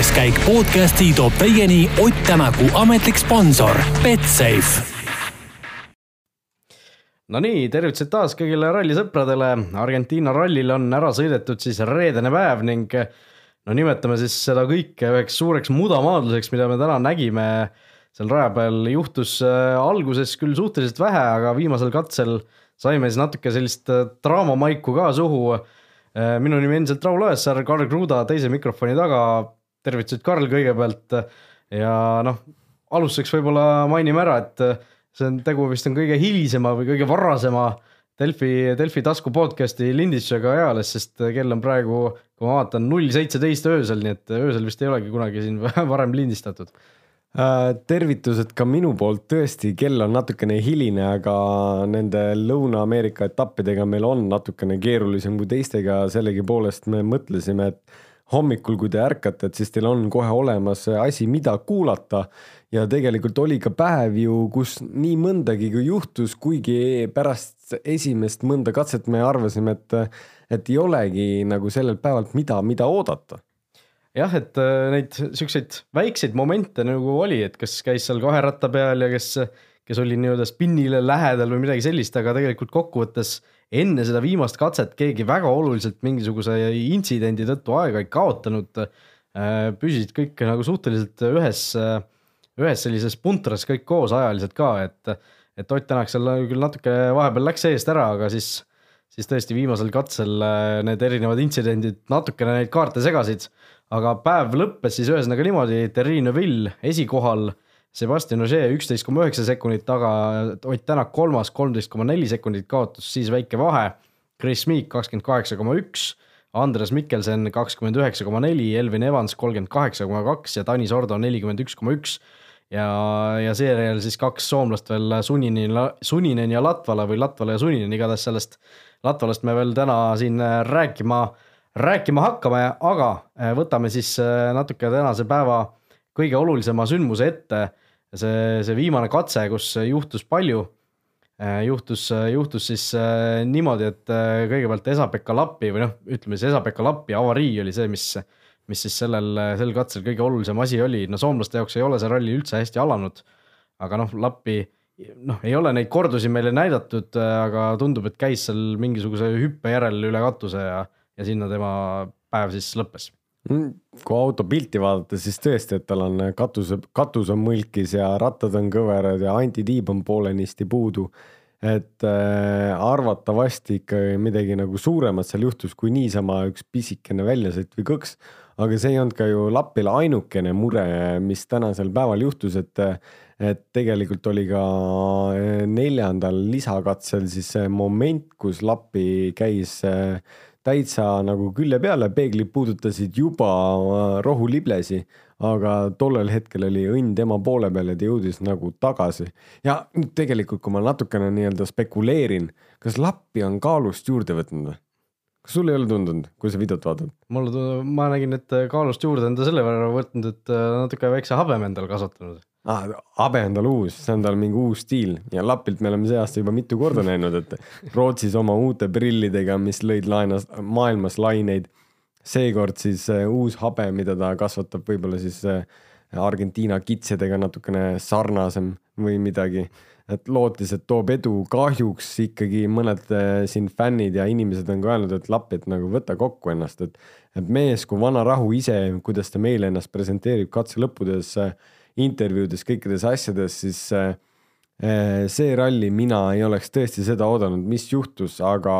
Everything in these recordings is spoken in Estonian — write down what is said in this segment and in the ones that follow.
külaskäik podcasti toob teieni Ott Tänaku ametlik sponsor Betsafe. Nonii, tervitused taas kõigile rallisõpradele. Argentiina rallil on ära sõidetud siis reedene päev ning no nimetame siis seda kõike üheks suureks mudamaadluseks, mida me täna nägime seal raja peal. juhtus äh, alguses küll suhteliselt vähe, aga viimasel katsel saime siis natuke sellist äh, draamamaiku ka suhu Äh, minu nimi endiselt Raul Õessaar, Karl Kruda teise mikrofoni taga. Tervitused, Karl, kõigepealt. Ja noh, alustuseks võib-olla mainime ära, et see on, tegu vist on kõige hilisema või kõige varasema Delfi, Delfi tasku podcast'i lindistusega eales, sest kell on praegu, kui ma vaatan, null seitseteist öösel, nii et öösel vist ei olegi kunagi siin varem lindistatud. Äh, tervitused ka minu poolt, tõesti, kell on natukene hiline, aga nende Lõuna-Ameerika etappidega meil on natukene keerulisem kui teistega, sellegipoolest me mõtlesime, et hommikul, kui te ärkate, et siis teil on kohe olemas asi, mida kuulata. ja tegelikult oli ka päev ju, kus nii mõndagi juhtus, kuigi pärast esimest mõnda katset me arvasime, et, et ei olegi nagu sellelt päevalt mida, mida oodata jah, et äh, neid siukseid väikseid momente nagu oli, et kas käis seal kahe ratta peal ja kes, kes oli nii-öelda spinnile lähedal või midagi sellist, aga tegelikult kokkuvõttes enne seda viimast katset keegi väga oluliselt mingisuguse intsidendi tõttu aega ei kaotanud. Äh, püsisid kõik nagu suhteliselt ühes, ühes sellises puntras kõik koos ajaliselt ka, et, et Ott Tänak seal küll natuke vahepeal läks eest ära, aga siis, siis tõesti viimasel katsel äh, need erinevad intsidendid natukene neid kaarte segasid aga päev lõppes siis ühesõnaga niimoodi, Terrine Vill esikohal, Sebastian Ogier üksteist koma üheksa sekundit taga, Ott Tänak kolmas, kolmteist koma neli sekundit kaotus, siis väike vahe. Chris Meek kakskümmend kaheksa koma üks, Andres Mikkelsen kakskümmend üheksa koma neli, Elvin Evans kolmkümmend kaheksa koma kaks ja Tanis Ordo nelikümmend üks koma üks. ja, ja seejärel siis kaks soomlast veel, Suninen, Suninen ja Latvala või Latvala ja Suninen, igatahes sellest Latvalast me veel täna siin rääkima rääkima hakkame, aga äh, võtame siis äh, natuke tänase päeva kõige olulisema sündmuse ette. See, see viimane katse, kus juhtus palju. Äh, juhtus, juhtus siis niimoodi, et kõigepealt Esa-Pekka Lappi või noh, ütleme siis Esa-Pekka Lappi avarii oli see, mis, mis siis sellel, sel katsel kõige olulisem asi oli. no soomlaste jaoks ei ole see ralli üldse hästi alanud. aga noh, Lappi noh, ei ole neid kordusi meile näidatud, aga tundub, et käis seal mingisuguse hüppe järel üle katuse ja ja sinna tema päev siis lõppes kui auto pilti vaadata, siis tõesti, et tal on katuse, katus on mõlkis ja rattad on kõverad ja antitiib on poolenisti puudu. et äh, arvatavasti ikka midagi nagu suuremat seal juhtus, kui niisama üks pisikene väljasõit või kõks. aga see ei olnud ka ju Lapile ainukene mure, mis tänasel päeval juhtus, et, et tegelikult oli ka äh, neljandal lisakatsel siis see moment, kus Lappi käis äh, täitsa nagu külje peale, peeglid puudutasid juba äh, rohuliblesi, aga tollel hetkel oli õnn tema poole peal ja ta jõudis nagu tagasi. ja tegelikult, kui ma natukene nii-öelda spekuleerin, kas Lappi on kaalust juurde võtnud või? kas sul ei ole tundunud, kui sa videot vaatad? mulle tundub, ma nägin, et kaalust juurde on ta selle võrra võtnud, et äh, natuke väikse habeme endale kasvatanud ah,. habe on tal uus, see on tal mingi uus stiil ja Lapilt me oleme see aasta juba mitu korda näinud, et Rootsis oma uute prillidega, mis lõid laenas, maailmas laineid. seekord siis uh, uus habe, mida ta kasvatab võib-olla siis uh, Argentiina kitsedega natukene sarnasem või midagi. et lootis, et toob edu, kahjuks ikkagi mõned uh, siin fännid ja inimesed on ka öelnud, et Lapp, et nagu võta kokku ennast, et, et mees kui vana rahu ise, kuidas ta meile ennast presenteerib katse lõppudes uh, intervjuudes, kõikides asjades, siis äh, äh, see ralli mina ei oleks tõesti seda oodanud, mis juhtus, aga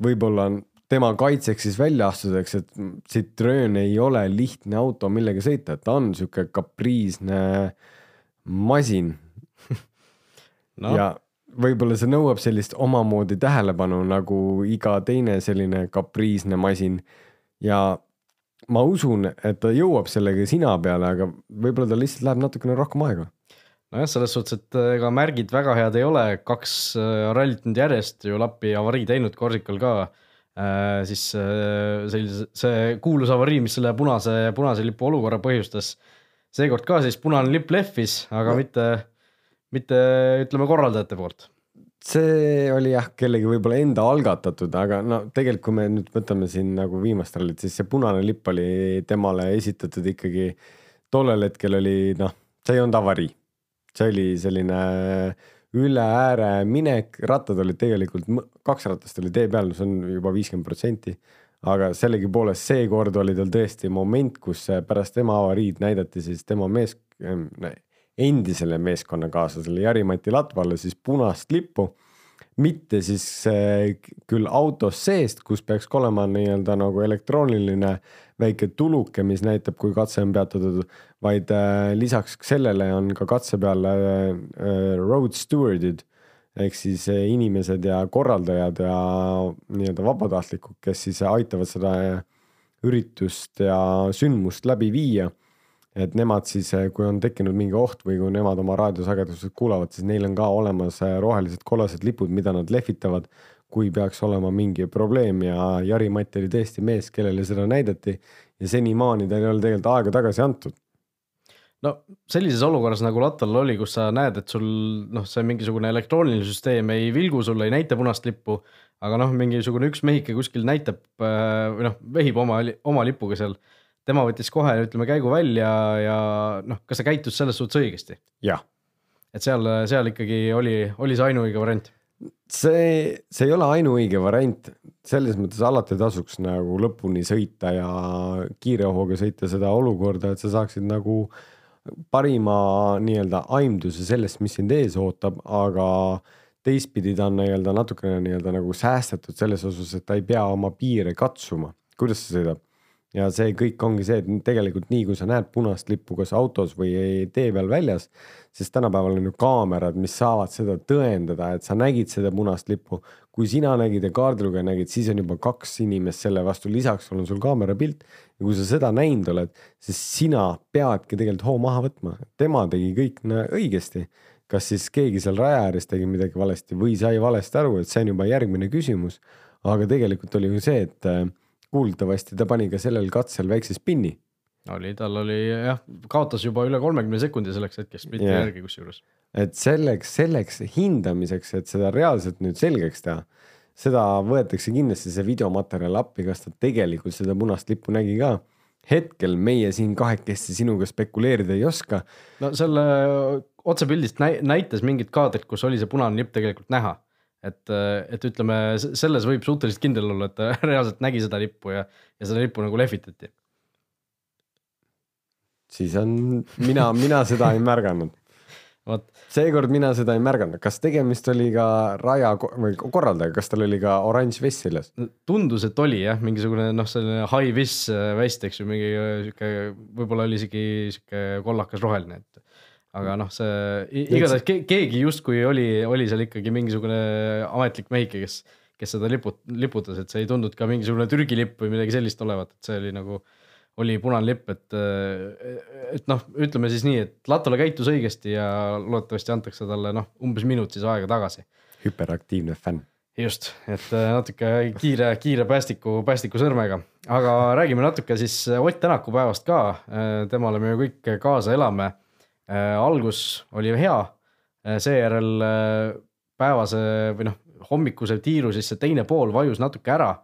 võib-olla tema kaitseks siis väljaastuseks, et Citroen ei ole lihtne auto, millega sõita, et ta on sihuke kapriisne masin. No.. ja võib-olla see nõuab sellist omamoodi tähelepanu nagu iga teine selline kapriisne masin. Ja ma usun, et ta jõuab sellega sina peale, aga võib-olla tal lihtsalt läheb natukene rohkem aega. nojah, selles suhtes, et äh, ega märgid väga head ei ole, kaks äh, rallit nüüd järjest ju Lappi avarii teinud, Korsikal ka äh,. siis äh, sellise, see kuulus avarii, mis selle punase, punase lipu olukorra põhjustas. seekord ka siis punane lipp lehvis, aga no. mitte, mitte ütleme korraldajate poolt see oli jah, kellegi võib-olla enda algatatud, aga no tegelikult, kui me nüüd võtame siin nagu viimast rallit, siis see punane lipp oli temale esitatud ikkagi tollel hetkel oli noh, see ei olnud avarii. see oli selline üle ääre minek, rattad olid tegelikult, kaks ratast oli tee peal, see on juba viiskümmend protsenti. aga sellegipoolest seekord oli tal tõesti moment, kus pärast tema avariid näidati siis tema mees, endisele meeskonnakaaslasele Jari-Mati Latvale siis punast lippu. Mitte siis äh, küll autos seest, kus peaks olema nii-öelda nagu elektrooniline väike tuluke, mis näitab, kui katse on peatatud, vaid äh, lisaks sellele on ka katse peal äh, road steward'id. Ehk siis inimesed ja korraldajad ja nii-öelda vabatahtlikud, kes siis aitavad seda üritust ja sündmust läbi viia et nemad siis, eh, kui on tekkinud mingi oht või kui nemad oma raadiosagedused kuulavad, siis neil on ka olemas eh, rohelised kollased lipud, mida nad lehvitavad, kui peaks olema mingi probleem. Ja Jari-Mati oli tõesti mees, kellele seda näidati ja senimaani tal ei ole tegelikult aega tagasi antud. No sellises olukorras nagu Latval oli, kus sa näed, et sul noh, see mingisugune elektrooniline süsteem ei vilgu sulle, ei näita punast lippu, aga noh, mingisugune üks mehike kuskil näitab eh, või noh, vehib oma, oma lipuga seal tema võttis kohe, ütleme, käigu välja ja noh, kas ta käitus selles suhtes õigesti? jah. et seal, seal ikkagi oli, oli see ainuõige variant? see, see ei ole ainuõige variant, selles mõttes alati tasuks nagu lõpuni sõita ja kiire hooga sõita seda olukorda, et sa saaksid nagu parima nii-öelda aimduse sellest, mis sind ees ootab, aga teistpidi ta on nii-öelda natukene nii-öelda nagu säästetud selles osas, et ta ei pea oma piire katsuma, kuidas ta sõidab ja see kõik ongi see, et tegelikult nii kui sa näed punast lippu kas autos või tee peal väljas, siis tänapäeval on ju kaamerad, mis saavad seda tõendada, et sa nägid seda punast lippu. kui sina nägid ja kaardilugeja nägid, siis on juba kaks inimest selle vastu, lisaks on sul kaamera pilt. ja kui sa seda näinud oled, siis sina peadki tegelikult hoo maha võtma, tema tegi kõik õigesti kas siis keegi seal raja ääres tegi midagi valesti või sai valesti aru, et see on juba järgmine küsimus. aga tegelikult oli ju see, et kuuldavasti ta pani ka sellel katsel väikse spinni. oli, tal oli jah, kaotas juba üle kolmekümne sekundi selleks hetkeks spliti yeah. järgi kusjuures. et selleks, selleks hindamiseks, et seda reaalselt nüüd selgeks teha, seda võetakse kindlasti see videomaterjal appi, kas ta tegelikult seda punast lippu nägi ka hetkel meie siin kahekesti sinuga spekuleerida ei oska. no selle otsepildist näitas mingit kaadrit, kus oli see punane lipp tegelikult näha et, et ütleme, selles võib suhteliselt kindel olla, et ta reaalselt nägi seda lippu ja, ja seda lippu nagu lehvitati. siis on, mina, mina seda ei märganud. seekord mina seda ei märganud, kas tegemist oli ka raja või korraldajaga, kas tal oli ka oranž vest seljas? tundus, et oli jah, mingisugune noh, selline high vis vest, eks ju, mingi sihuke, võib-olla oli isegi sihuke kollakas roheline, et aga noh, see igatahes keegi justkui oli, oli seal ikkagi mingisugune ametlik mehike, kes, kes seda liput-, liputas, et see ei tundunud ka mingisugune Türgi lipp või midagi sellist olevat, et see oli nagu, oli punane lipp, et, et noh, ütleme siis nii, et Latole käitus õigesti ja loodetavasti antakse talle noh, umbes minut siis aega tagasi. hüperaktiivne fänn just, et natuke kiire, kiire päästiku, päästiku sõrmega, aga räägime natuke siis Ott Tänaku päevast ka. temale me ju kõik kaasa elame Äh, algus oli hea, äh, seejärel äh, päevase või noh, hommikuse tiiru siis see teine pool vajus natuke ära.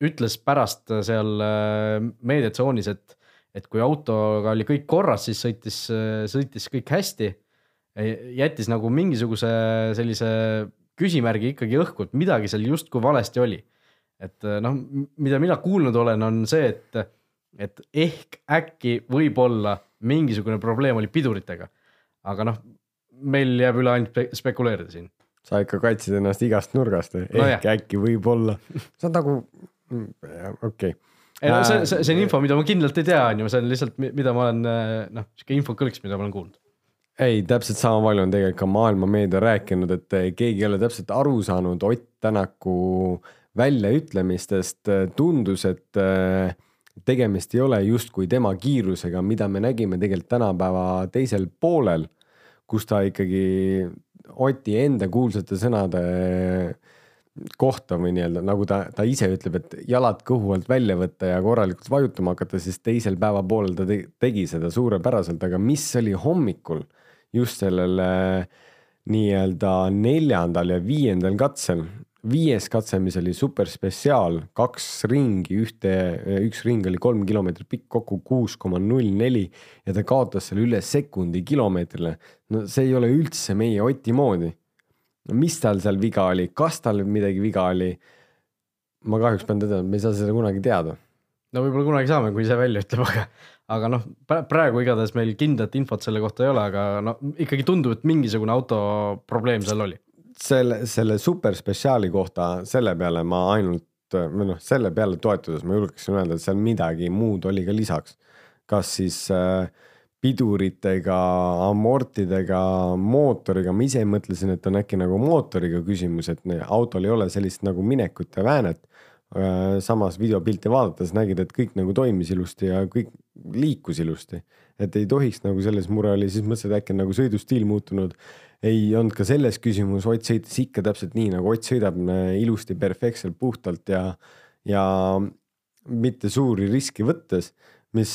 ütles pärast seal meediatsoonis, et, et kui autoga oli kõik korras, siis sõitis, sõitis kõik hästi. jättis nagu mingisuguse sellise küsimärgi ikkagi õhku, et midagi seal justkui valesti oli. et noh, mida mina kuulnud olen, on see, et, et ehk äkki võib-olla mingisugune probleem oli piduritega. aga noh, meil jääb üle ainult spekuleerida siin. sa ikka kaitsid ennast igast nurgast või no, ehk jah. äkki võib-olla, see on nagu mm, okei okay. ei no see, see, see on info, mida ma kindlalt ei tea, on ju, see on lihtsalt, mida ma olen noh, sihuke infokõlks, mida ma olen kuulnud ei, täpselt sama palju on tegelikult ka maailmameedia rääkinud, et keegi ei ole täpselt aru saanud Ott Tänaku väljaütlemistest. tundus, et äh, tegemist ei ole justkui tema kiirusega, mida me nägime tegelikult tänapäeva teisel poolel, kus ta ikkagi Oti enda kuulsate sõnade kohta või nii-öelda nagu ta, ta ise ütleb, et jalad kõhu alt välja võtta ja korralikult vajutama hakata, siis teisel päevapoolel ta tegi seda suurepäraselt, aga mis oli hommikul just sellel nii-öelda neljandal ja viiendal katsel. Viies katse, mis oli super spetsiaal, kaks ringi, ühte, üks ring oli kolm kilomeetrit pikk, kokku kuus koma null neli ja ta kaotas selle üle sekundi kilomeetrile. no see ei ole üldse meie Oti moodi. no mis tal seal viga oli, kas tal midagi viga oli? ma kahjuks pean tõdema, et me ei saa seda kunagi teada no võib-olla kunagi saame, kui ise välja ütleb, aga, aga noh, praegu igatahes meil kindlat infot selle kohta ei ole, aga no ikkagi tundub, et mingisugune auto probleem seal oli. Selle, selle superspetsiaali kohta, selle peale ma ainult või noh, selle peale toetudes ma julgeksin öelda, et seal midagi muud oli ka lisaks. kas siis äh, piduritega, amortidega, mootoriga, ma ise mõtlesin, et on äkki nagu mootoriga küsimus, et autol ei ole sellist nagu minekut ja väänet Äh, samas videopilti vaadates nägid, et kõik nagu toimis ilusti ja kõik liikus ilusti. Et ei tohiks nagu selles mure oli, siis mõtlesin, et äkki on nagu sõidustiil muutunud. ei olnud ka selles küsimus, Ott sõitis ikka täpselt nii, nagu Ott sõidab ilusti, perfektselt, puhtalt ja, ja mitte suuri riske võttes, mis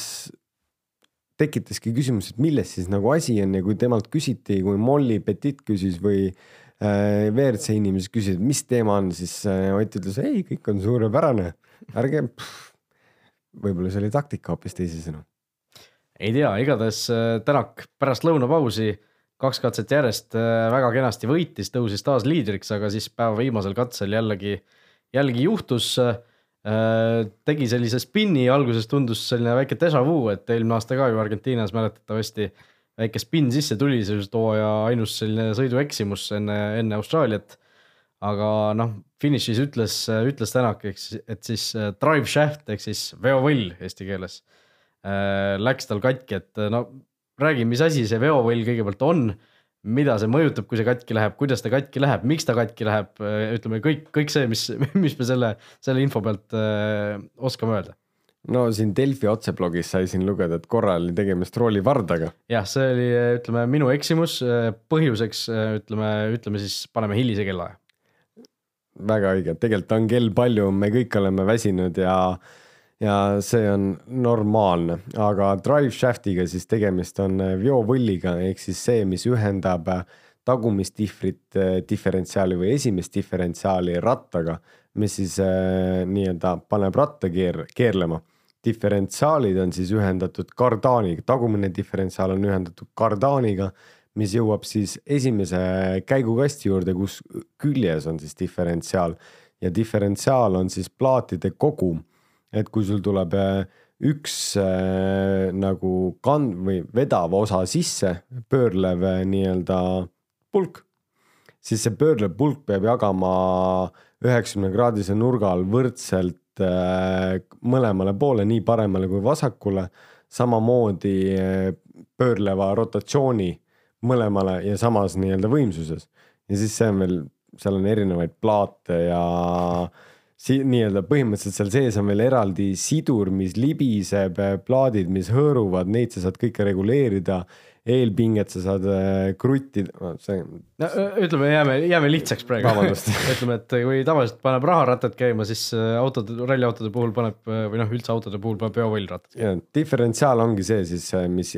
tekitaski küsimuse, et milles siis nagu asi on ja kui temalt küsiti, kui Molly Petit küsis või Äh, WRC inimesed küsisid, mis teema on, siis äh, Ott ütles, ei, kõik on suurepärane, ärge. võib-olla see oli taktika hoopis teisisõnu. Ei tea, igatahes äh, Tänak pärast lõunapausi kaks katset järjest väga kenasti võitis, tõusis taas liidriks, aga siis päeva viimasel katsel jällegi, jällegi juhtus. tegi sellise spinni, alguses tundus selline väike déjà vu, et eelmine aasta ka ju Argentiinas mäletatavasti väike spin sisse tuli, see just hooaja ainus selline sõidueksimus enne, enne Austraaliat. aga noh, finišis ütles, ütles Tänak, eks, et siis äh, drive shaft ehk siis veovõll eesti keeles äh, läks tal katki, et no räägi, mis asi see veovõll kõigepealt on, mida see mõjutab, kui see katki läheb, kuidas ta katki läheb, miks ta katki läheb, äh, ütleme kõik, kõik see, mis, mis me selle, selle info pealt öö, oskame öelda no siin Delfi otseblogis sai siin lugeda, et korra oli tegemist roolivardaga. jah, see oli, ütleme minu eksimus, põhjuseks ütleme, ütleme siis paneme hilise kellaaja. väga õige, tegelikult on kell palju, me kõik oleme väsinud ja, ja see on normaalne, aga drive shaft'iga siis tegemist on veovõlliga ehk siis see, mis ühendab tagumist difrit, diferentsiaali või esimest diferentsiaali rattaga, mis siis äh, nii-öelda paneb ratta keer-, keerlema diferentsiaalid on siis ühendatud kardaaniga, tagumine diferentsiaal on ühendatud kardaaniga, mis jõuab siis esimese käigukasti juurde, kus küljes on siis diferentsiaal ja diferentsiaal on siis plaatide kogum. Et kui sul tuleb äh, üks äh, nagu kand- või vedav osa sisse, pöörlev äh, nii-öelda pulk, siis see pöörlev pulk peab jagama üheksakümne kraadise nurga all võrdselt Äh, mõlemale poole, nii paremale kui vasakule, samamoodi äh, pöörleva rotatsiooni mõlemale ja samas nii-öelda võimsuses. ja siis see on veel, seal on erinevaid plaate ja si-, nii-öelda põhimõtteliselt seal sees on veel eraldi sidur, mis libiseb, plaadid, mis hõõruvad, neid sa saad kõike reguleerida eelpinget sa saad äh, kruttida, see. no ütleme, jääme, jääme lihtsaks praegu. ütleme, et kui tavaliselt paneb raharattad käima, siis äh, autode, ralliautode puhul paneb või noh, üldse autode puhul paneb veovõllrattad. ja diferentsiaal ongi see siis, mis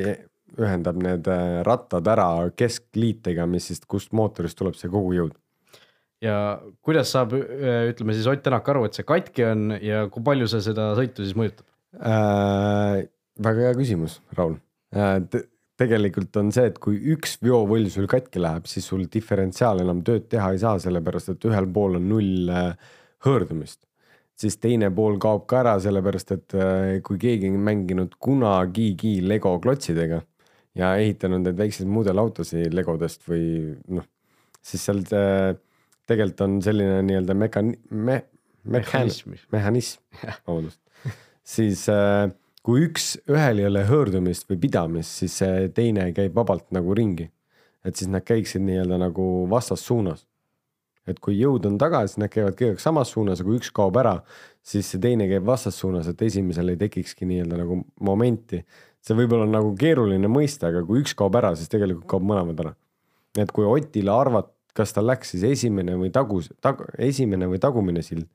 ühendab need äh, rattad ära keskliitega, mis siis, kust mootorist tuleb see kogujõud. Ja kuidas saab, ütleme siis Ott Tänak aru, et see katki on ja kui palju see seda sõitu siis mõjutab äh,? väga hea küsimus, Raul äh, tegelikult on see, et kui üks veovõll sul katki läheb, siis sul diferentsiaal enam tööd teha ei saa, sellepärast et ühel pool on null äh, hõõrdumist. siis teine pool kaob ka ära, sellepärast et äh, kui keegi on mänginud kunagigi Lego klotsidega ja ehitanud neid väikseid mudelautosid Legodest või noh, siis seal äh, tegelikult on selline nii-öelda mekan- me,, mehhanism, mehhanism, vabandust siis äh, kui üks, ühel ei ole hõõrdumist või pidamist, siis see teine käib vabalt nagu ringi. et siis nad käiksid nii-öelda nagu vastassuunas. et kui jõud on taga, siis nad käivad kõigega samas suunas, aga kui üks kaob ära, siis see teine käib vastassuunas, et esimesel ei tekikski nii-öelda nagu momenti. see võib olla nagu keeruline mõista, aga kui üks kaob ära, siis tegelikult kaob mõlemad ära. et kui Otile arvata, kas tal läks siis esimene või tagus tag,, esimene või tagumine sild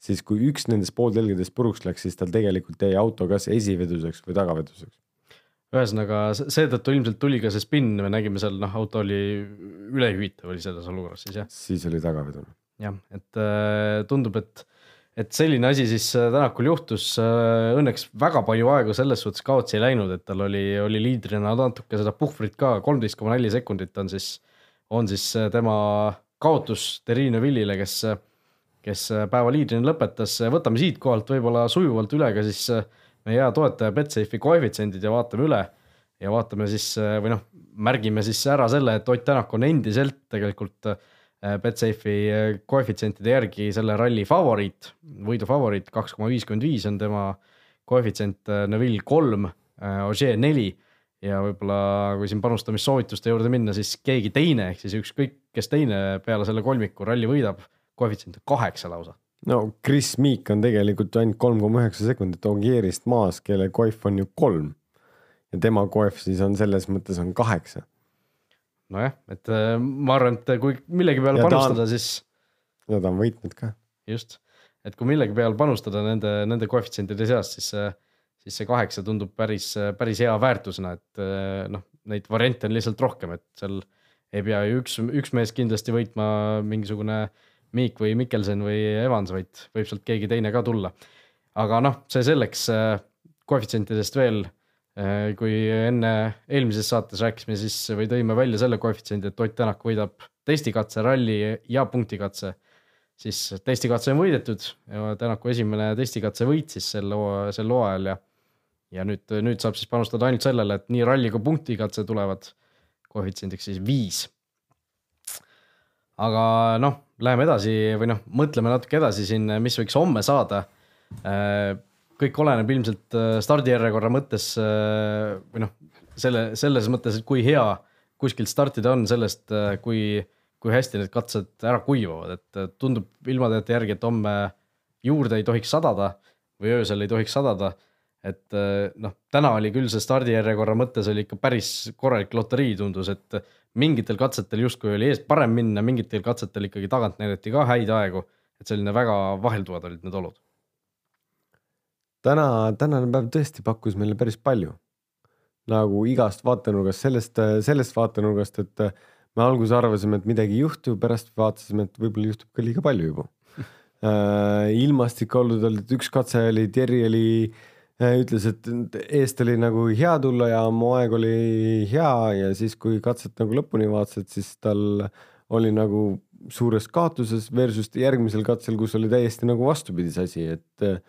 siis kui üks nendest pooltelgedest puruks läks, siis tal tegelikult jäi auto kas esiveduseks või tagaveduseks. ühesõnaga se- seetõttu ilmselt tuli ka see spinn, me nägime seal noh, auto oli ülehüvitav oli selles olukorras siis jah, siis oli tagavedu. jah, et äh, tundub, et, et selline asi siis äh, Tänakul juhtus. Õnneks väga palju aega selles suhtes kaotsi ei läinud, et tal oli, oli liidrina natuke seda puhvrit ka, kolmteist koma neli sekundit on siis, on siis äh, tema kaotus Terrine Villile, kes, kes äh, päeva liidrina lõpetas. võtame siitkohalt võib-olla sujuvalt üle ka siis äh, meie hea toetaja Betsafe'i koefitsiendid ja vaatame üle. Ja vaatame siis äh, või noh, märgime siis ära selle, et Ott Tänak on endiselt tegelikult äh, Betsafe'i äh, koefitsientide järgi selle ralli favoriit, võidu favoriit, kaks koma viiskümmend viis on tema koefitsient, Neville kolm, Ogier neli ja võib-olla kui siin panustamissoovituste juurde minna, siis keegi teine ehk siis ükskõik kes teine peale selle kolmiku ralli võidab, koefitsient on kaheksa lausa. no Chris Meek on tegelikult ainult kolm koma üheksa sekundit Ogierist maas, kelle koef on ju kolm. ja tema koef siis on selles mõttes on kaheksa. nojah, et äh, ma arvan, et kui millegi peale Ja panustada, siis ja ta on võitnud ka. just, et kui millegi peale panustada nende, nende koefitsientide seas, siis see, siis see kaheksa tundub päris, päris hea väärtusena, et eh, noh, neid variante on lihtsalt rohkem, et seal ei pea ju üks, üks mees kindlasti võitma mingisugune Miik või Mikkelsen või Evans, vaid võib sealt keegi teine ka tulla. aga noh, see selleks, koefitsientidest veel, kui enne eelmises saates rääkisime, siis või tõime välja selle koefitsiendi, et Ott Tänak võidab testikatse, ralli ja punktikatse siis testikatse on võidetud ja Tänaku esimene testikatse võit siis sel hoo-, sel hooajal ja ja nüüd, nüüd saab siis panustada ainult sellele, et nii ralli kui punktikatse tulevad koefitsiendiks siis viis. aga noh, läheme edasi või noh, mõtleme natuke edasi siin, mis võiks homme saada. kõik oleneb ilmselt äh, stardijärjekorra mõttes äh, või noh, selle, selles mõttes, et kui hea kuskilt startida on, sellest, kui kui hästi need katsed ära kuivavad, et äh, tundub ilmateate järgi, et homme juurde ei tohiks sadada või öösel ei tohiks sadada. Et äh, noh, täna oli küll see stardijärjekorra mõttes oli ikka päris korralik loterii, tundus, et mingitel katsetel justkui oli eest parem minna, mingitel katsetel ikkagi tagant näidati ka häid aegu. et selline väga vahelduvad olid need olud. täna, tänane päev tõesti pakkus meile päris palju. nagu igast vaatenurgast, sellest, sellest vaatenurgast, et me alguses arvasime, et midagi ei juhtu, pärast vaatasime, et võib-olla juhtub ka liiga palju juba. ilmastik olnud, et üks katse oli, Terri oli, ütles, et eest oli nagu hea tulla ja mu aeg oli hea ja siis, kui katset nagu lõpuni vaatasid, siis tal oli nagu suures kaotuses versus järgmisel katsel, kus oli täiesti nagu vastupidise asi, et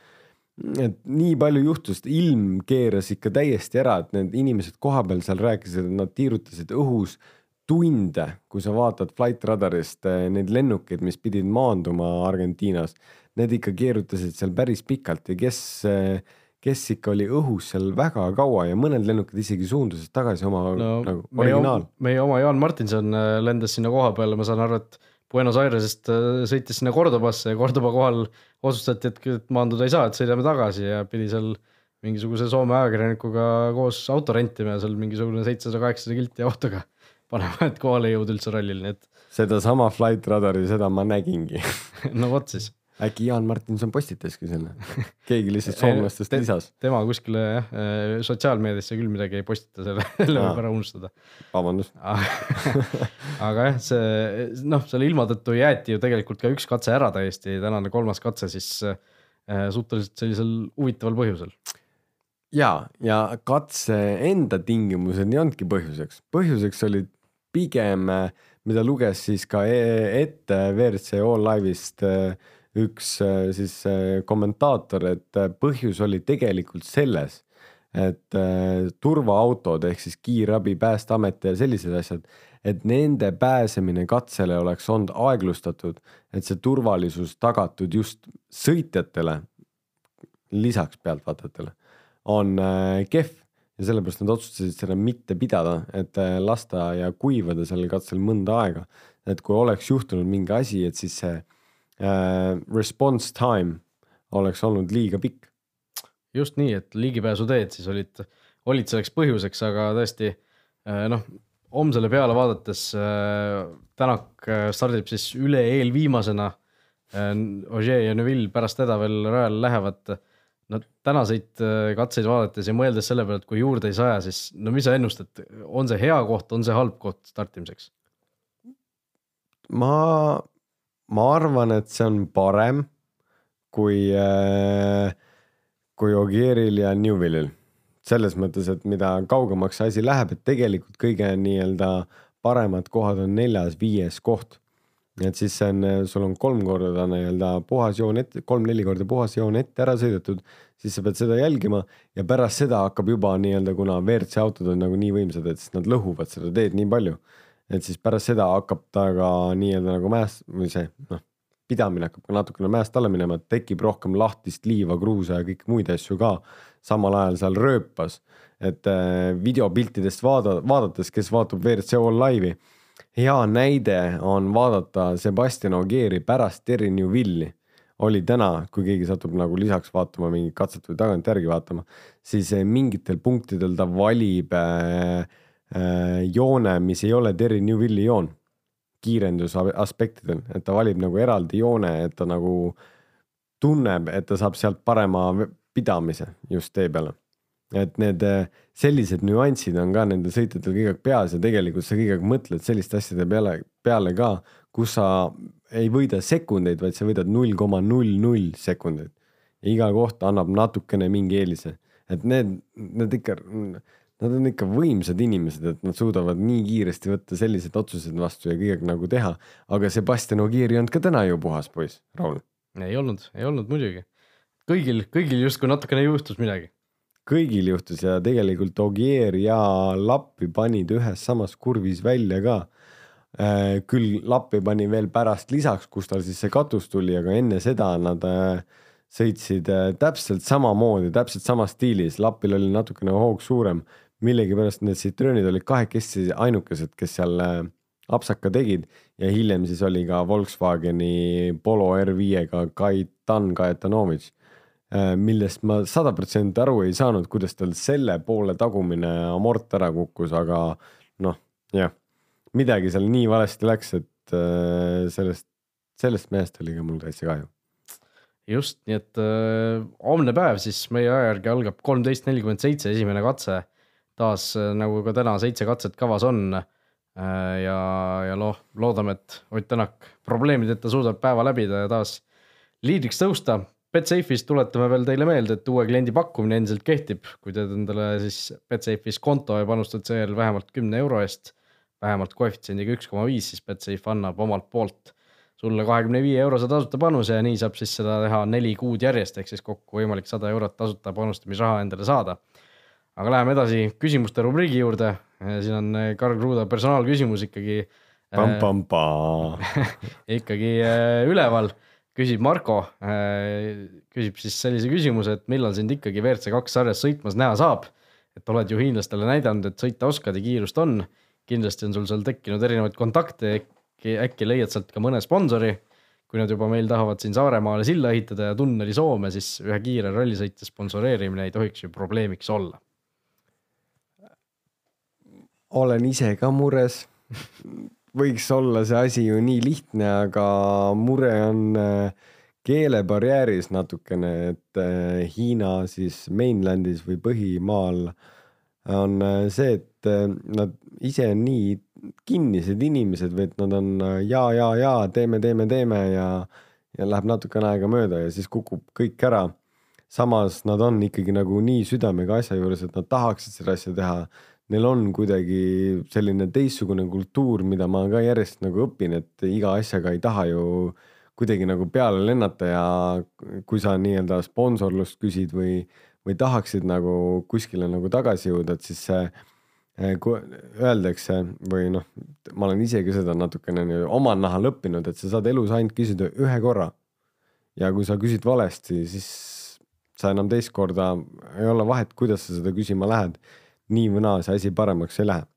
et nii palju juhtus, ilm keeras ikka täiesti ära, et need inimesed kohapeal seal rääkisid, et nad tiirutasid õhus tunde, kui sa vaatad flight radarist eh, neid lennukeid, mis pidid maanduma Argentiinas, need ikka keerutasid seal päris pikalt ja kes, kes ikka oli õhus seal väga kaua ja mõned lennukid isegi suundusid tagasi oma no, nagu originaal. meie oma Jaan Martinson äh, lendas sinna koha peale, ma saan aru, et Buenos Airesest äh, sõitis sinna Cordobasse ja Cordoba kohal otsustati, et et maanduda ei saa, et sõidame tagasi ja pidi seal mingisuguse Soome ajakirjanikuga koos auto rentima ja seal mingisugune seitsesada, kaheksasada kilti autoga panema, et kohale ei jõuda üldse rallil, nii et sedasama flight radari, seda ma nägingi. no vot siis. Äkki Jaan Martinson postitaski selle, keegi lihtsalt soomlastest Te- lisas, tema kuskile jah, sotsiaalmeediasse küll midagi ei postita, selle, selle võib ära unustada. vabandust. aga jah, see noh, selle ilma tõttu jäeti ju tegelikult ka üks katse ära täiesti, tänane kolmas katse siis äh, suhteliselt sellisel huvitaval põhjusel. ja, ja katse enda tingimused ei olnudki põhjuseks, põhjuseks olid pigem, mida luges siis ka e- ette WRC All Live'ist äh, üks äh, siis äh, kommentaator, et äh, põhjus oli tegelikult selles, et turvaautod ehk siis kiirabi, päästeamet ja sellised asjad, et nende pääsemine katsele oleks olnud aeglustatud, et see turvalisus tagatud just sõitjatele, lisaks pealtvaatajatele, on kehv ja sellepärast nad otsustasid seda mitte pidada, et lasta ja kuivada sellel katsel mõnda aega. et kui oleks juhtunud mingi asi, et siis see response time oleks olnud liiga pikk. just nii, et ligipääsuteed siis olid, olid selleks põhjuseks, aga tõesti äh, noh, homsele peale vaadates äh, Tänak äh, stardib siis üle eelviimasena. Ogier ja Neville pärast teda veel rajale lähevad. no tänaseid äh, katseid vaadates ja mõeldes selle peale, et kui juurde ei saja, siis no mis sa ennustad, on see hea koht, on see halb koht startimiseks? ma, ma arvan, et see on parem kui, äh, kui Ogieril ja Newvillil. selles mõttes, et mida kaugemaks see asi läheb, et tegelikult kõige nii-öelda paremad kohad on neljas-viies koht et siis see on, sul on kolm korda nii-öelda puhas joon ette, kolm-neli korda puhas joon ette ära sõidetud, siis sa pead seda jälgima ja pärast seda hakkab juba nii-öelda, kuna WRC autod on nagu nii võimsad, et siis nad lõhuvad seda teed nii palju. Et siis pärast seda hakkab ta ka nii-öelda nagu mäest või see noh, pidamine hakkab ka natukene mäest alla minema, tekib rohkem lahtist liiva, kruusa ja kõiki muid asju ka samal ajal seal rööpas. et äh, videopiltidest vaada, vaadates, kes vaatab WRC All Live'i hea näide on vaadata Sebastian Ogieri pärast Terry Newville'i oli täna, kui keegi satub nagu lisaks vaatama mingit katset või tagantjärgi vaatama, siis eh, mingitel punktidel ta valib äh, äh, joone, mis ei ole Terry Newville'i joon. Kiirenduse aspektidel, et ta valib nagu eraldi joone, et ta nagu tunneb, et ta saab sealt parema pidamise just tee peale. Et need äh, sellised nüansid on ka nendel sõitjatel kõige aeg peas ja tegelikult sa kõige aeg mõtled selliste asjade peale, peale ka, kus sa ei võida sekundeid, vaid sa võidad null koma null null sekundit. ja iga koht annab natukene mingi eelise, et need, need ikka, nad on ikka võimsad inimesed, et nad suudavad nii kiiresti võtta sellised otsused vastu ja kõige aeg nagu teha. aga Sebastian Ogier ei olnud ka täna ju puhas poiss, Raul. ei olnud, ei olnud muidugi. kõigil, kõigil justkui natukene juhtus midagi kõigil juhtus ja tegelikult Ogier ja Lappi panid ühes samas kurvis välja ka. Äh, küll Lappi pani veel pärast lisaks, kus tal siis see katus tuli, aga enne seda nad äh, sõitsid äh, täpselt samamoodi, täpselt samas stiilis, Lapil oli natukene hoog suurem. Millegipärast need Citroenid olid kahekesti ainukesed, kes seal apsaka tegid ja hiljem siis oli ka Volkswageni Polo R5-ga Kaitan Kajetanovitš Äh, millest ma sada protsenti aru ei saanud, kuidas tal selle poole tagumine amort ära kukkus, aga noh, jah, midagi seal nii valesti läks, et äh, sellest, sellest mehest oli ka mul täitsa kahju. just, nii et äh, homne päev siis meie aja järgi algab kolmteist nelikümmend seitse, esimene katse. Taas äh, nagu ka täna seitse katset kavas on äh,. ja, ja noh, loodame, et Ott Tänak probleemideta suudab päeva läbida ja taas liidriks tõusta Betsafe'is tuletame veel teile meelde, et uue kliendi pakkumine endiselt kehtib, kui teed endale siis Betsafe'is konto ja panustad seejärel vähemalt kümne euro eest, vähemalt koefitsiendiga üks koma viis, siis Betsafe annab omalt poolt sulle kahekümne viie eurose tasuta panuse ja nii saab siis seda teha neli kuud järjest, ehk siis kokku võimalik sada eurot tasuta panustamisraha endale saada. Aga läheme edasi küsimuste rubriigi juurde, siin on Karl Kruda personaalküsimus ikkagi. ikkagi äh, üleval küsib Marko, äh, küsib siis sellise küsimuse, et millal sind ikkagi WRC kaks sarjas sõitmas näha saab. et oled ju hiinlastele näidanud, et sõita oskad ja kiirust on. kindlasti on sul seal tekkinud erinevaid kontakte, äkki, äkki leiad sealt ka mõne sponsori. kui nad juba meil tahavad siin Saaremaale silla ehitada ja tunneli Soome, siis ühe kiire rallisõitja sponsoreerimine ei tohiks ju probleemiks olla. Olen ise ka mures võiks olla see asi ju nii lihtne, aga mure on äh, keelebarjääris natukene, et äh, Hiina siis mainland'is või põhimaal on äh, see, et nad ise on nii kinnised inimesed või et nad on ja, ja, ja teeme, teeme, teeme ja, ja läheb natukene aega mööda ja siis kukub kõik ära. samas nad on ikkagi nagu nii südamega asja juures, et nad tahaksid seda asja teha neil on kuidagi selline teistsugune kultuur, mida ma ka järjest nagu õpin, et iga asjaga ei taha ju kuidagi nagu peale lennata ja kui sa nii-öelda sponsorlust küsid või, või tahaksid nagu kuskile nagu tagasi jõuda, et siis see eh, kui öeldakse või noh, ma olen isegi seda natukene omal nahal õppinud, et sa saad elus ainult küsida ühe korra. ja kui sa küsid valesti, siis sa enam teist korda ei ole vahet, kuidas sa seda küsima lähed nii või naa see asi paremaks ei lähe.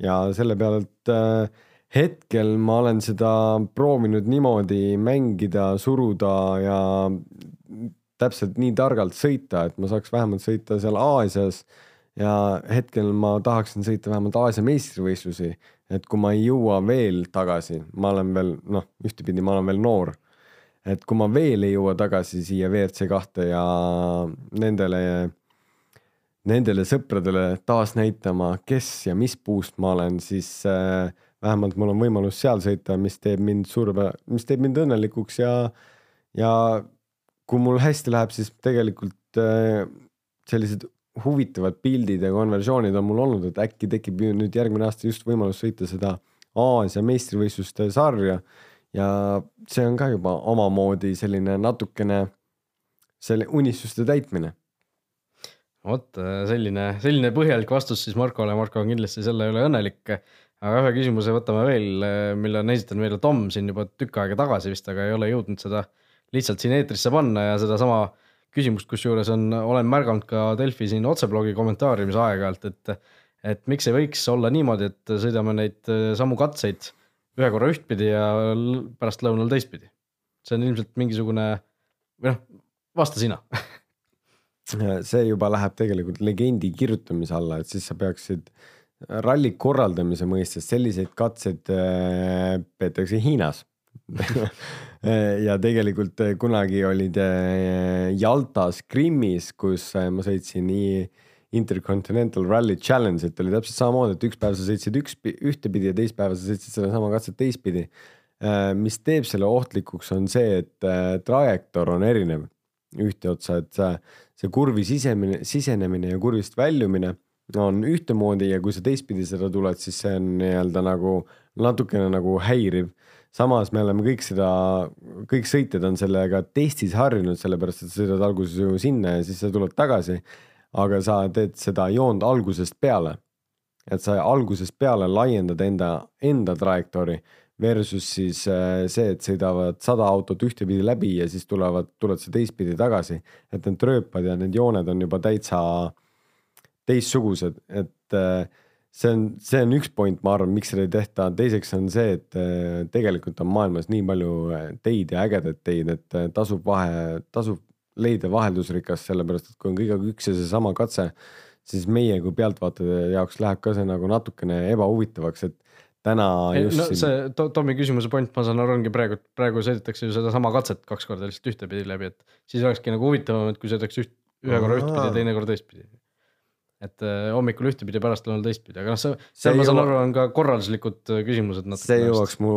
ja selle pealt äh, hetkel ma olen seda proovinud niimoodi mängida, suruda ja täpselt nii targalt sõita, et ma saaks vähemalt sõita seal Aasias ja hetkel ma tahaksin sõita vähemalt Aasia meistrivõistlusi, et kui ma ei jõua veel tagasi, ma olen veel noh, ühtepidi ma olen veel noor, et kui ma veel ei jõua tagasi siia WRC kahte ja nendele, nendele sõpradele taas näitama, kes ja mis puust ma olen, siis äh, vähemalt mul on võimalus seal sõita, mis teeb mind surve, mis teeb mind õnnelikuks ja, ja kui mul hästi läheb, siis tegelikult äh, sellised huvitavad pildid ja konversioonid on mul olnud, et äkki tekib nüüd järgmine aasta just võimalus sõita seda Aasia meistrivõistluste sarja ja see on ka juba omamoodi selline natukene selle unistuste täitmine. Vot selline, selline põhjalik vastus siis Markole, Marko on kindlasti selle üle õnnelik. aga ühe küsimuse võtame veel, mille on esitanud meile Tom siin juba tükk aega tagasi vist, aga ei ole jõudnud seda lihtsalt siin eetrisse panna ja sedasama küsimust, kusjuures on, olen märganud ka Delfi siin otseblogi kommentaariumis aeg-ajalt, et et miks ei võiks olla niimoodi, et sõidame neid samu katseid ühe korra ühtpidi ja pärastlõunal teistpidi. see on ilmselt mingisugune või noh, vasta sina see juba läheb tegelikult legendi kirjutamise alla, et siis sa peaksid ralli korraldamise mõistes selliseid katseid äh, peetakse Hiinas ja tegelikult äh, kunagi olid äh, Jaltas Krimmis, kus ma sõitsin nii Intercontinental Rally Challenge, et oli täpselt samamoodi, et üks päev sa sõitsid üks, ühtepidi ja teist päeva sa sõitsid sedasama katset teistpidi. Äh, mis teeb selle ohtlikuks, on see, et äh, trajektoor on erinev ühte otsa, et see, see kurvi sisemine, sisenemine ja kurvist väljumine on ühtemoodi ja kui sa teistpidi seda tuled, siis see on nii-öelda nagu natukene nagu häiriv. samas me oleme kõik seda, kõik sõitjad on sellega testis harjunud, sellepärast et sa sõidad alguses ju sinna ja siis sa tuled tagasi aga sa teed seda joont algusest peale. et sa algusest peale laiendad enda, enda trajektoori versus siis äh, see, et sõidavad sada autot ühtepidi läbi ja siis tulevad, tuled sa teistpidi tagasi. et need rööpad ja need jooned on juba täitsa teistsugused, et äh, see on, see on üks point, ma arvan, miks seda ei tehta, teiseks on see, et äh, tegelikult on maailmas nii palju teid ja ägedaid teid, et tasub vahe, tasub leida vaheldusrikas, sellepärast et kui on kõigega üks ja seesama katse, siis meie kui pealtvaatajate jaoks läheb ka see nagu natukene ebahuvitavaks, et täna just no, siin... see to Tommi küsimuse point, ma saan aru, ongi praegu, praegu sõidetakse ju sedasama katset kaks korda lihtsalt ühtepidi läbi, et siis olekski nagu huvitavam, et kui sõidaks üht, ühe korra ühtpidi ja teine kord teistpidi. et äh, hommikul ühtepidi, pärastlõunal teistpidi, aga noh, see, seal ma saan aru, on ka korralduslikud äh, küsimused. see jõuaks mu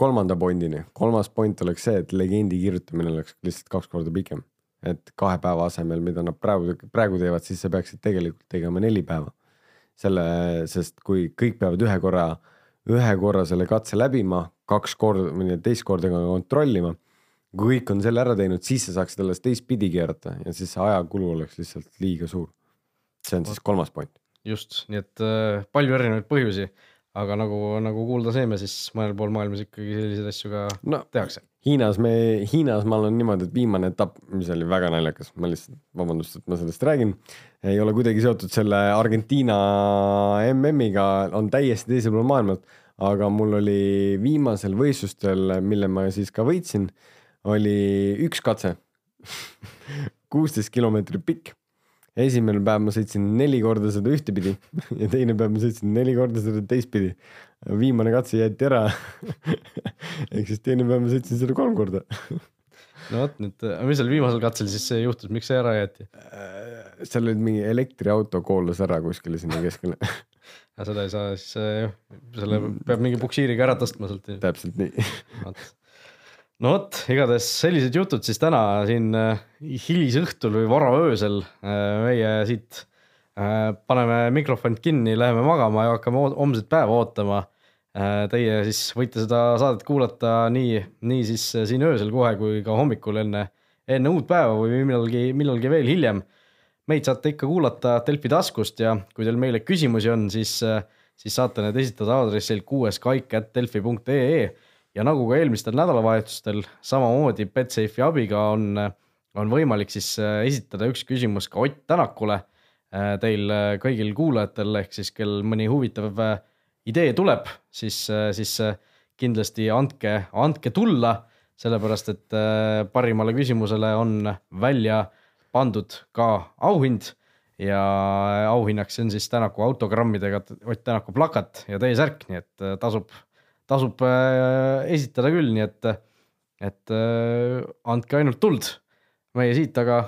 kolmanda pointini, kolmas point oleks see, et legendi kirjutamine oleks lihtsalt kaks korda pikem et kahe päeva asemel, mida nad praegu, praegu teevad, siis sa peaksid tegelikult tegema neli päeva. selle, sest kui kõik peavad ühe korra, ühe korra selle katse läbima, kaks korda või teist korda kontrollima. kui kõik on selle ära teinud, siis sa saaksid alles teistpidi keerata ja siis see ajakulu oleks lihtsalt liiga suur. see on siis kolmas point. just, nii et äh, palju erinevaid põhjusi aga nagu, nagu kuulda saime, siis mõnel pool maailmas ikkagi selliseid asju ka no, tehakse. Hiinas me, Hiinas ma olen niimoodi, et viimane etapp, mis oli väga naljakas, ma lihtsalt, vabandust, et ma sellest räägin, ei ole kuidagi seotud selle Argentiina MM-iga, on täiesti teisel pool maailmat, aga mul oli viimasel võistlustel, mille ma siis ka võitsin, oli üks katse. kuusteist kilomeetrit pikk. Esimene päev ma sõitsin neli korda seda ühtepidi ja teine päev ma sõitsin neli korda seda teistpidi. viimane katse jäeti ära. Ehk siis teine päev ma sõitsin seda kolm korda no vot nüüd, mis seal viimasel katsel siis juhtus, miks see ära jäeti? Äh, seal oli mingi elektriauto koolas ära kuskile sinna keskele aga seda ei saa siis jah, selle peab mingi puksiiriga ära tõstma sealt. täpselt nii no vot, igatahes sellised jutud siis täna siin äh, hilisõhtul või varaöösel äh, meie siit äh, paneme mikrofonid kinni, läheme magama ja hakkame homset päeva ootama. Teie siis võite seda saadet kuulata nii, nii siis siin öösel kohe kui ka hommikul enne, enne uut päeva või millalgi, millalgi veel hiljem. meid saate ikka kuulata Delfi taskust ja kui teil meile küsimusi on, siis, siis saate need esitada aadressil kuueskaik.delfi.ee ja nagu ka eelmistel nädalavahetustel, samamoodi Betsafe'i abiga on, on võimalik siis äh, esitada üks küsimus ka Ott Tänakule. Äh, teil äh, kõigil kuulajatel ehk siis kel mõni huvitav idee tuleb, siis, siis kindlasti andke, andke tulla, sellepärast et parimale küsimusele on välja pandud ka auhind ja auhinnaks on siis Tänaku autogrammidega Ott Tänaku plakat ja T-särk, nii et tasub tasub äh, esitada küll, nii et, et äh, andke ainult tuld. meie siit aga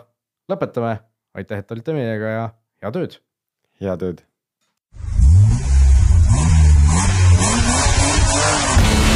lõpetame. aitäh, et olite meiega ja head ööd. head ööd.